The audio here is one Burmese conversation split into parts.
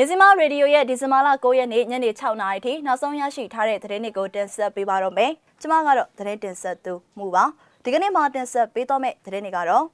မြစီမရေဒီယိုရဲ့ဒီဇင်ဘာလ9ရက်နေ့ညနေ6နာရီထိနောက်ဆုံးရရှိထားတဲ့သတင်းတွေကိုတင်ဆက်ပေးပါတော့မယ်။ကျွန်မကတော့သတင်းတင်ဆက်သူမှုပါ။ဒီကနေ့မှာတင်ဆက်ပေးတော့မယ့်သတင်းတွေကတော့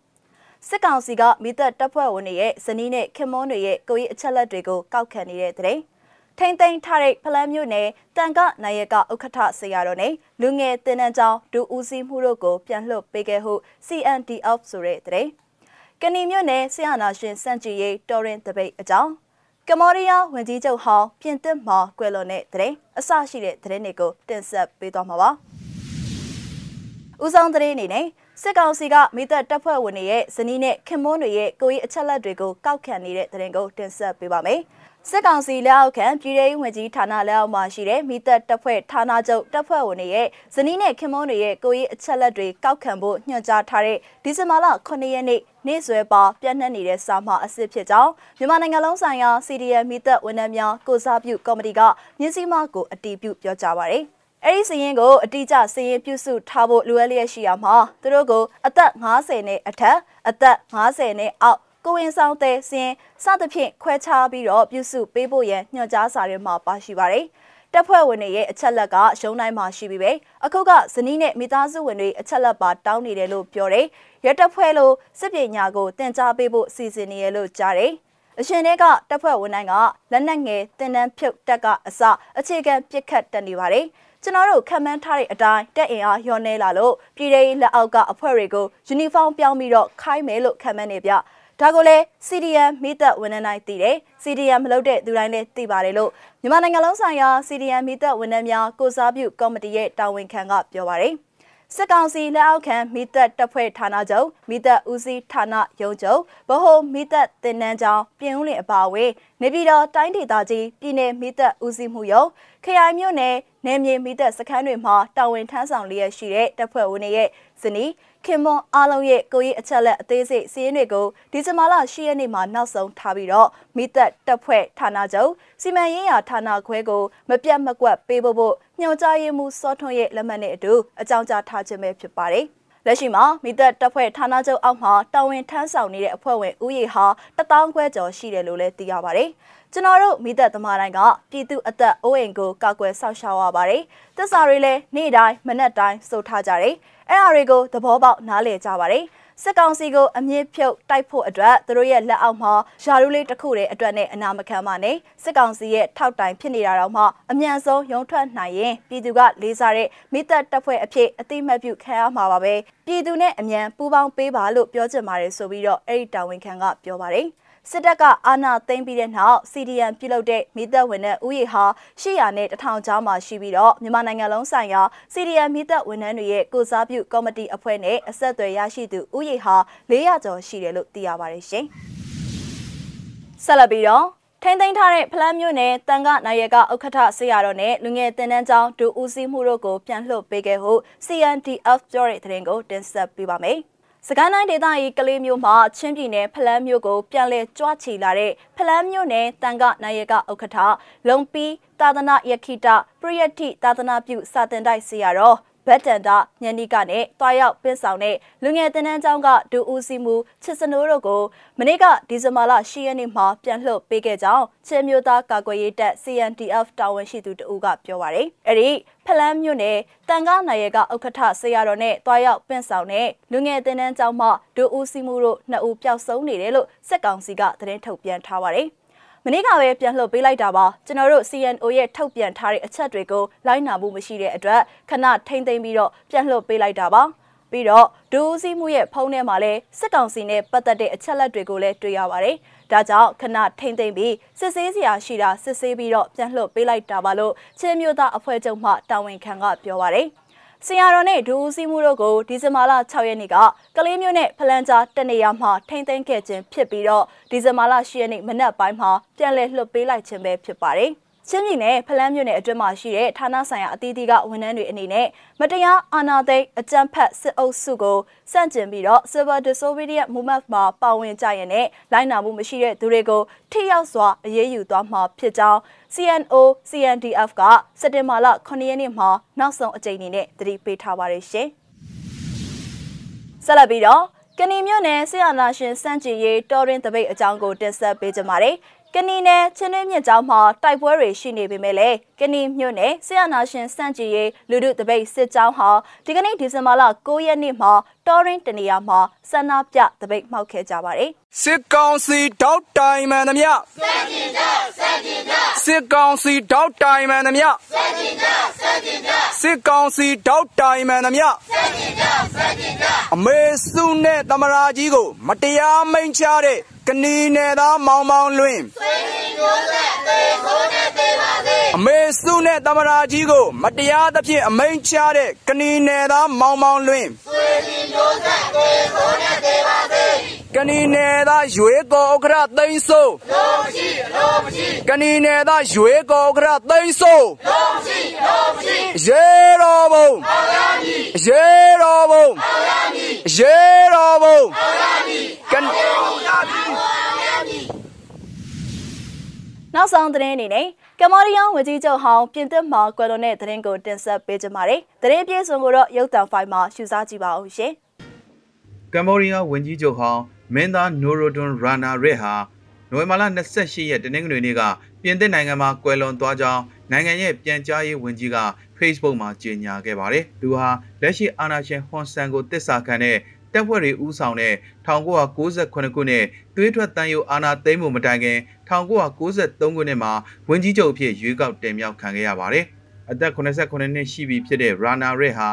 စစ်ကောင်စီကမိသက်တပ်ဖွဲ့ဝင်တွေရဲ့ဇနီးနဲ့ခင်မွန်းတွေရဲ့ကိုယ်ရေးအချက်လက်တွေကိုကောက်ခံနေတဲ့သတင်း။ထိမ့်သိမ်းထားတဲ့ဖလန်းမျိုးနယ်တန်ကနိုင်ရကဥက္ကဋ္ဌဆေရတော်နဲ့လူငယ်တင်နန်းကျောင်းဒူဦးစီးမှုတို့ကိုပြန်လှုပ်ပေးခဲ့ဟု CNDF ဆိုတဲ့သတင်း။ကဏီမျိုးနယ်ဆရာနာရှင်စန့်ကြည်ရေးတော်ရင်တပိတ်အကြောင်း ကမော်ရီးယားဝန်ကြီးချုပ်ဟောင်းပြင်သစ်မှာကွယ်လွန်တဲ့တဲ့အစရှိတဲ့သတင်းတွေကိုတင်ဆက်ပေးသွားမှာပါ။ဦးဆောင်သတင်းအနေနဲ့ စစ်ကောင်စီကမိသက်တပ်ဖွဲ့ဝင်တွေရဲ့ဇနီးနဲ့ခင်မွန်းတွေရဲ့ကိုယ်ရေးအချက်လက်တွေကိုကောက်ခံနေတဲ့သတင်းကိုတင်ဆက်ပေးပါမယ်။စစ်ကောင်စီလက်အောက်ခံပြည်ထောင်ဝင်ကြီးဌာနလက်အောက်မှာရှိတဲ့မိသက်တပ်ဖွဲ့ဌာနချုပ်တပ်ဖွဲ့ဝင်တွေရဲ့ဇနီးနဲ့ခင်မွန်းတွေရဲ့ကိုယ်ရေးအချက်လက်တွေကောက်ခံဖို့ညွှန်ကြားထားတဲ့ဒီဇင်ဘာလ9ရက်နေ့နေ့စွဲပါပြန့်နှံ့နေတဲ့စာမှအစစ်ဖြစ်ကြောင်းမြန်မာနိုင်ငံလုံးဆိုင်ရာ CDM မိသက်ဝန်ထမ်းများကိုစားပြုကော်မတီကမြင်းစည်းမကိုအတီးပြုပြောကြားပါရယ် အဲ့ဒီစရင်ကိုအတိအကျစရင်ပြုစုထားဖို့လိုအပ်လျက်ရှိရမှာသူတို့ကိုအသက်50နဲ့အထက်အသက်50နဲ့အောက်ကိုဝင်ဆောင်တဲ့စင်စသဖြင့်ခွဲခြားပြီးတော့ပြုစုပေးဖို့ရန်ညွှန်ကြားစာတွေမှာပါရှိပါတယ်။တပ်ဖွဲ့ဝင်တွေရဲ့အချက်လက်ကရုံးတိုင်းမှာရှိပြီးပဲအခုကဇနီးနဲ့မိသားစုဝင်တွေအချက်လက်ပါတောင်းနေတယ်လို့ပြောတယ်။ရတပ်ဖွဲ့လို့စစ်ပညာကိုတင် जा ပေးဖို့စီစဉ်နေရလို့ကြားတယ်။ အရှင်တွေကတပ်ဖွဲ့ဝင်တိုင်းကလက်နက်ငယ်တင်တန်းဖြုတ်တက်ကအစအခြေခံပစ်ခတ်တက်နေပါတယ်။ကျွန်တော်တို့ခံမှန်းထားတဲ့အတိုင်းတက်အင်အားလျော့နေလာလို့ပြည်ထောင်လက်အောက်ကအဖွဲ့တွေကိုယူနီဖောင်းပြောင်းပြီးတော့ခိုင်းမယ်လို့ခံမှန်းနေပြဒါကိုလည်း CDM မိသက်ဝန်ထမ်းတိုင်းသိတယ် CDM မလုပ်တဲ့သူတိုင်းလည်းသိပါတယ်လို့မြန်မာနိုင်ငံလုံးဆိုင်ရာ CDM မိသက်ဝန်ထမ်းများကိုစားပြုကော်မတီရဲ့တာဝန်ခံကပြောပါတယ် စစ်ကောင်စီလက်အောက်ခံမိသက်တပ်ဖွဲ့ဌာနချုပ်မိသက်ဦးစီးဌာနရုံးချုပ်ဗဟိုမိသက်တင်နန်းကျောင်းပြင်ဦးလင်အပါအဝင်နေပြည်တော်တိုင်းဒေသကြီးပြည်내မိသက်ဦးစီးမှုရုံးခရိုင်မြို့နယ်နယ်မြေမိသက်စခန်းတွေမှာတာဝန်ထမ်းဆောင်လျက်ရှိတဲ့တပ်ဖွဲ့ဝင်တွေရဲ့ဇနီးခင်မွန်အားလုံးရဲ့ကိုကြီးအချက်လက်အသေးစိတ်စီးရင်တွေကိုဒီဇင်ဘာလ10ရက်နေ့မှာနောက်ဆုံးထားပြီးတော့မိသက်တပ်ဖွဲ့ဌာနချုပ်စီမံရေးရာဌာနခွဲကိုမပြတ်မကွက်ပေးဖို့ဖို့ ညွှန်ကြားရေးမှူးစောထွန်းရဲ့လက်မှတ်နဲ့အတူအကြောင်းကြားထားခြင်းပဲဖြစ်ပါတယ်။လက်ရှိမှာမိသက်တပ်ဖွဲ့ဌာနချုပ်အောက်မှာတာဝန်ထမ်းဆောင်နေတဲ့အဖွဲ့ဝင်ဦးရေဟာ1000ခွဲကျော်ရှိတယ်လို့လည်းသိရပါတယ်။ကျွန်တော်တို့မိသက်သမားတိုင်းကပြည်သူအသက်အိုးအိမ်ကိုကောက်ွယ်ဆောက်ရှောက်ရပါတယ်။သစ္စာတွေလည်းနေ့တိုင်းမနက်တိုင်းစုထားကြတယ်။အဲ့ဒါတွေကိုသဘောပေါက်နားလည်ကြပါတယ်။ စစ်ကောင်စီကိုအမြင့်ဖြုတ်တိုက်ဖို့အတွက်သူတို့ရဲ့လက်အောက်မှာယာရုလေးတစ်ခုတည်းအတွက်နဲ့အနာမခံပါနဲ့စစ်ကောင်စီရဲ့ထောက်တိုင်ဖြစ်နေတာတော့မှအမြန်ဆုံးရုံထွက်နိုင်ရင်ပြည်သူကလေးစားတဲ့မိသက်တပ်ဖွဲ့အဖြစ်အတိမတ်ပြုခံရမှာပါပဲပြည်သူနဲ့အမြန်ပူးပေါင်းပေးပါလို့ပြောချင်ပါတယ်ဆိုပြီးတော့အဲ့ဒီတာဝန်ခံကပြောပါတယ် စစ်တပ်ကအာဏာသိမ်းပြီးတဲ့နောက် CDM ပြုလုပ်တဲ့မိသက်ဝင်တဲ့ဥယျာဟာ800နဲ့1000ကျောင်းမှာရှိပြီးတော့မြန်မာနိုင်ငံလုံးဆိုင်ရာ CDM မိသက်ဝန်ထမ်းတွေရဲ့ကိုစားပြုကော်မတီအဖွဲ့နဲ့အဆက်အသွယ်ရရှိသူဥယျာဟာ400ကျော်ရှိတယ်လို့သိရပါတယ်ရှင်။ဆက်လက်ပြီးတော့ထိန်းသိမ်းထားတဲ့ဖလန်းမျိုးနယ်တန်ကနိုင်ရကဥက္ကဋ္ဌဆေးရတော်နဲ့လူငယ်တင်တန်းကျောင်းဒူဦးစီးမှုတို့ကိုပြန်လှုပ်ပေးခဲ့ဟု CNDF ပြောတဲ့သတင်းကိုတင်ဆက်ပေးပါမယ်။ စကိုင်းတိုင်းဒေသကြီးကလေးမျိုးမှာချင်းပြည်နယ်ဖလန်းမျိုးကိုပြန်လည်ကြွချီလာတဲ့ဖလန်းမျိုးနယ်တန်ကနိုင်ရကဥက္ကဋ္ဌလုံပီသာသနာယခိတပရိယတိသာသနာပြုစာတင်တိုက်စီရတော့ ဘတ်တန်တာညဏိကနဲ့တွားရောက်ပင့်ဆောင်တဲ့လူငယ်တင်နန်းကျောင်းကဒူဦးစီမှုချစ်စနိုးတို့ကိုမနေ့ကဒီဇင်ဘာလ10ရက်နေ့မှာပြန်လှုပ်ပေးခဲ့ကြောင်းချင်းမျိုးသားကာကွယ်ရေးတပ် CNDF တာဝန်ရှိသူတဦးကပြောပါရယ်အဲ့ဒီဖလန်းမြို့နယ်တန်ကားနိုင်ရကဥက္ကဋ္ဌဆေရတော်နဲ့တွားရောက်ပင့်ဆောင်တဲ့လူငယ်တင်နန်းကျောင်းမှဒူဦးစီမှုတို့နှစ်ဦးပျောက်ဆုံးနေတယ်လို့စစ်ကောင်စီကသတင်းထုတ်ပြန်ထားပါရယ် မနေ့ကပဲပြန်လှုပ်ပေးလိုက်တာပါကျွန်တော်တို့ CNO ရဲ့ထုတ်ပြန်ထားတဲ့အချက်တွေကိုလိုက်နာမှုမရှိတဲ့အတွက်ခဏထိမ့်သိမ်းပြီးတော့ပြန်လှုပ်ပေးလိုက်တာပါပြီးတော့ဒူးစီမှုရဲ့ဖုန်းထဲမှာလည်းစစ်ကောင်စီနဲ့ပတ်သက်တဲ့အချက်လက်တွေကိုလည်းတွေ့ရပါတယ်။ဒါကြောင့်ခဏထိမ့်သိမ့်ပြီးစစ်ဆေးစရာရှိတာစစ်ဆေးပြီးတော့ပြန်လှုပ်ပေးလိုက်တာပါလို့ချင်းမျိုးသားအဖွဲ့ချုပ်မှတာဝန်ခံကပြောပါတယ်။ ဆရာတော်နဲ့ဒူဦးစီးမှုတို့ကိုဒီဇင်ဘာလ6ရက်နေ့ကကလေးမျိုးနဲ့ဖလန်ကြားတနေရာမှာထိမ့်သိမ်းခဲ့ခြင်းဖြစ်ပြီးတော့ဒီဇင်ဘာလ10ရက်နေ့မနက်ပိုင်းမှာပြန်လည်လွှတ်ပေးလိုက်ခြင်းပဲဖြစ်ပါတယ်။ ချင်းပြည်နယ်ဖလန်းမြို့နယ်အတွင်းမှာရှိတဲ့ဌာနဆိုင်ရာအသီးသီးကဝန်ထမ်းတွေအနေနဲ့မတရားအာဏာသိမ်းအကြမ်းဖက်စစ်အုပ်စုကိုစန့်ကျင်ပြီးတော့ Civil Disobedience Movement မှာပါဝင်ကြရတဲ့လိုင်းနာမှုမရှိတဲ့သူတွေကိုထိရောက်စွာအရေးယူသွားမှာဖြစ်ကြောင်း CNO CNDF ကစက်တင်ဘာလ9ရက်နေ့မှာနောက်ဆုံးအကြိမ်အနေနဲ့သတိပေးထားပါတယ်ရှင်။ဆက်လက်ပြီးတော့ကဏီမြို့နယ်ဆီယနာရှင်စန့်ကျင်ရေးတော်ရင်တပိတ်အကြောင်းကိုတင်ဆက်ပေးကြပါမယ်။ ကကနီနယ်ချင်းတွင်းမြစ်ကြောင်းမှာတိုက်ပွဲတွေရှိနေပေမဲ့လည်းကနီမြို့နယ်ဆရာနာရှင်စန့်ကြည်ရေးလူထုတပိတ်စစ်ကြောင်းဟာဒီကနေ့ဒီဇင်ဘာလ9ရက်နေ့မှာတော်ရင်တနေရာမှာဆန္ဒပြတပိတ်မှောက်ခဲ့ကြပါတယ်စစ်ကောင်စီတောက်တိုင်မှန်သမျှစက်တင်ကြစက်တင်ကြစစ်ကောင်စီတောက်တိုင်မှန်သမျှစက်တင်ကြစက်တင်ကြစစ်ကောင်စီတောက်တိုင်မှန်သမျှစက်တင်ကြစက်တင်ကြအမေစုနဲ့တမရာကြီးကို မတရားမိန်ချတဲ့ ကနီနယ်သားမောင်မောင်လွင်ဆွေရင်ကျိုးသက်သေးခိုးနဲ့သေးပါစေအမေစုနဲ့တမရာကြီးကို မတရားသဖြင့်အမိန်ချတဲ့ကနီနယ်သားမောင်မောင်လွင်ဆွေရင်ကျိုးသက်သေးခိုးနဲ့သေးပါစေကနီနယ်သားရွေကောဥက္ကရသိန်းစိုးလုံးမရှိလုံးမရှိကနီနယ်သားရွေကောဥက္ကရသိန်းစိုးလုံးမရှိလုံးမရှိရေတော်ဘုံအောင်ရမည်ရေတော်ဘုံအောင်ရမည်ရေတော်ဘုံအောင်ရမည်ကနီ နောက်ဆုံးသတင်းအနေနဲ့ကမ္ဘောဒီးယားဝန်ကြီးချုပ်ဟောင်းပြင်သစ်မှာကွယ်လွန်တဲ့သတင်းကိုတင်ဆက်ပေးကြပါမယ်။သတင်းပြေဆုံးကိုတော့ရုပ်သံဖိုင်မှာရှုစားကြည့်ပါဦးရှင်။ကမ္ဘောဒီးယားဝန်ကြီးချုပ်ဟောင်းမင်းသားနိုရိုဒွန်ရာနာရက်ဟာနိုဝင်ဘာလ28ရက်တနင်္ဂနွေနေ့ကပြင်သစ်နိုင်ငံမှာကွယ်လွန်သွားကြောင်းနိုင်ငံရဲ့ပြန်ကြားရေးဝန်ကြီးက Facebook မှာကြေညာခဲ့ပါတယ်။သူဟာလက်ရှိအာဏာရှင်ဟွန်ဆန်ကိုတစ္ဆာခံတဲ့ တပ်ဖွဲ့တွေဦးဆောင်တဲ့1998ခုနှစ်သွေးထွက်တမ်းယိုအာနာသိမ်းမှုမတိုင်ခင်1993ခုနှစ်မှာဝန်ကြီးချုပ်အဖြစ်ရွေးကောက်တင်မြှောက်ခံခဲ့ရပါတယ်။အသက်89နှစ်ရှိပြီဖြစ်တဲ့ရာနာရစ်ဟာ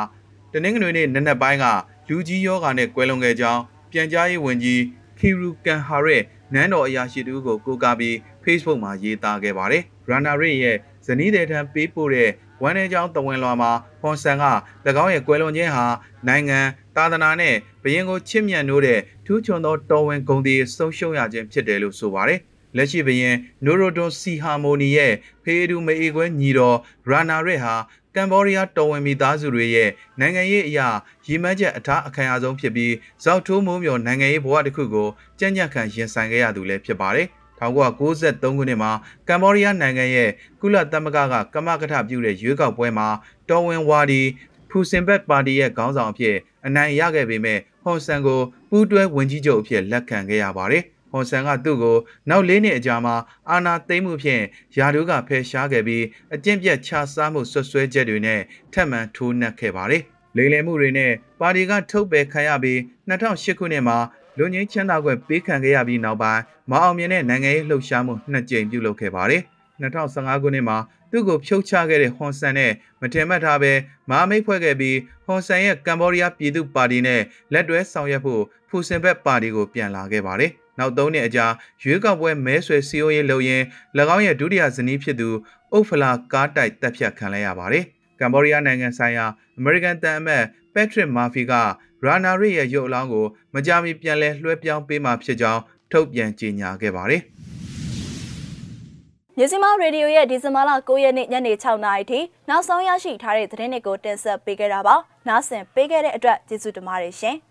တနင်္ဂနွေနေ့နက်နက်ပိုင်းကလူကြီးယောဂါနဲ့ကွဲလွန်ခဲ့ကြောင်းပြန်ကြားရေးဝန်ကြီးခီရူကန်ဟာရက်နန်းတော်အရာရှိတူကိုကိုးကားပြီး Facebook မှာရေးသားခဲ့ပါတယ်။ရာနာရစ်ရဲ့ဇနီးတဲ့ထံပေးပို့တဲ့ဝမ်းနေကြောင်းတဝင်လွှာမှာဟွန်ဆန်က၎င်းရဲ့ကွယ်လွန်ခြင်းဟာနိုင်ငံ သာသနာနဲ့ဘရင်ကိုချစ်မြတ်နိုးတဲ့ထူးချွန်သောတော်ဝင်ဂုဏ်တွေဆုံးရှုံးရခြင်းဖြစ်တယ်လို့ဆိုပါတယ်။လက်ရှိဘရင်နိုရိုဒွန်စီဟာမိုနီရဲ့ဖေးဒူမေအေကွဲညီတော်ရာနာရက်ဟာကမ်ဘောဒီးယားတော်ဝင်မိသားစုတွေရဲ့နိုင်ငံရေးအရာရည်မှန်းချက်အထားအခံအဆုံးဖြစ်ပြီးဇောက်ထိုးမိုးမြော်နိုင်ငံရေးဘဝတစ်ခုကိုကြံ့ကြံ့ခံရင်ဆိုင်ခဲ့ရသူလည်းဖြစ်ပါတယ်။1993ခုနှစ်မှာကမ္ဘောဒီးယားနိုင်ငံရဲ့ကုလသမဂ္ဂကကမကထပြုတဲ့ရွေးကောက်ပွဲမှာတော်ဝင်ဝါဒီ ဖူစင်ဘက်ပါတီရဲ့ခေါင်းဆောင်အဖြစ်အနိုင်ရခဲ့ပေမဲ့ဟွန်ဆန်ကိုပူးတွဲဝန်ကြီးချုပ်အဖြစ်လက်ခံခဲ့ရပါတယ်။ဟွန်ဆန်ကသူ့ကိုနောက်၄နှစ်အကြာမှာအာဏာသိမ်းမှုဖြင့်ယာဒူးကဖယ်ရှားခဲ့ပြီးအကျင့်ပြတ်ခြားစားမှုဆွဆွဲချက်တွေနဲ့ထပ်မံထိုးနှက်ခဲ့ပါတယ်။လိမ်လည်မှုတွေနဲ့ပါတီကထုတ်ပယ်ခံရပြီး2008ခုနှစ်မှာလူငင်းချမ်းသာခွင့်ပေးခံခဲ့ရပြီးနောက်ပိုင်းမအောင်မြင်တဲ့နိုင်ငံရေးလှုပ်ရှားမှုနှစ်ကြိမ်ပြုလုပ်ခဲ့ပါတယ်။ 2015ခုနှစ်မှာသူ့ကိုဖြုတ်ချခဲ့တဲ့ဟွန်ဆန်နဲ့မထင်မှတ်ထားပဲမဟာမိတ်ဖွဲ့ခဲ့ပြီးဟွန်ဆန်ရဲ့ကမ်ဘောဒီးယားပြည်သူ့ပါတီနဲ့လက်တွဲဆောင်ရွက်ဖို့ဖူစင်ဘက်ပါတီကိုပြန်လာခဲ့ပါတယ်။နောက်၃နှစ်အကြာရွေးကောက်ပွဲမဲဆွယ်စီယိုရေးလုပ်ရင်း၎င်းရဲ့ဒုတိယဇနီးဖြစ်သူအုတ်ဖလာကားတိုက်တပ်ဖြတ်ခံလိုက်ရပါတယ်။ကမ်ဘောဒီးယားနိုင်ငံဆိုင်ရာအမေရိကန်တန်အမတ်ပက်ထရစ်မာဖီကရာနာရစ်ရဲ့ရုပ်အလောင်းကိုမကြာမီပြန်လည်လွှဲပြောင်းပေးမှာဖြစ်ကြောင်းထုတ်ပြန်ကြေညာခဲ့ပါတယ်။ မြစီမရေဒီယိုရဲ့ဒီဇင်ဘာလ9ရက်နေ့ညနေ6နာရီထိနောက်ဆုံးရရှိထားတဲ့သတင်းတွေကိုတင်ဆက်ပေးခဲ့တာပါ။နားဆင်ပေးခဲ့တဲ့အတွက်ကျေးဇူးတင်ပါတယ်ရှင်။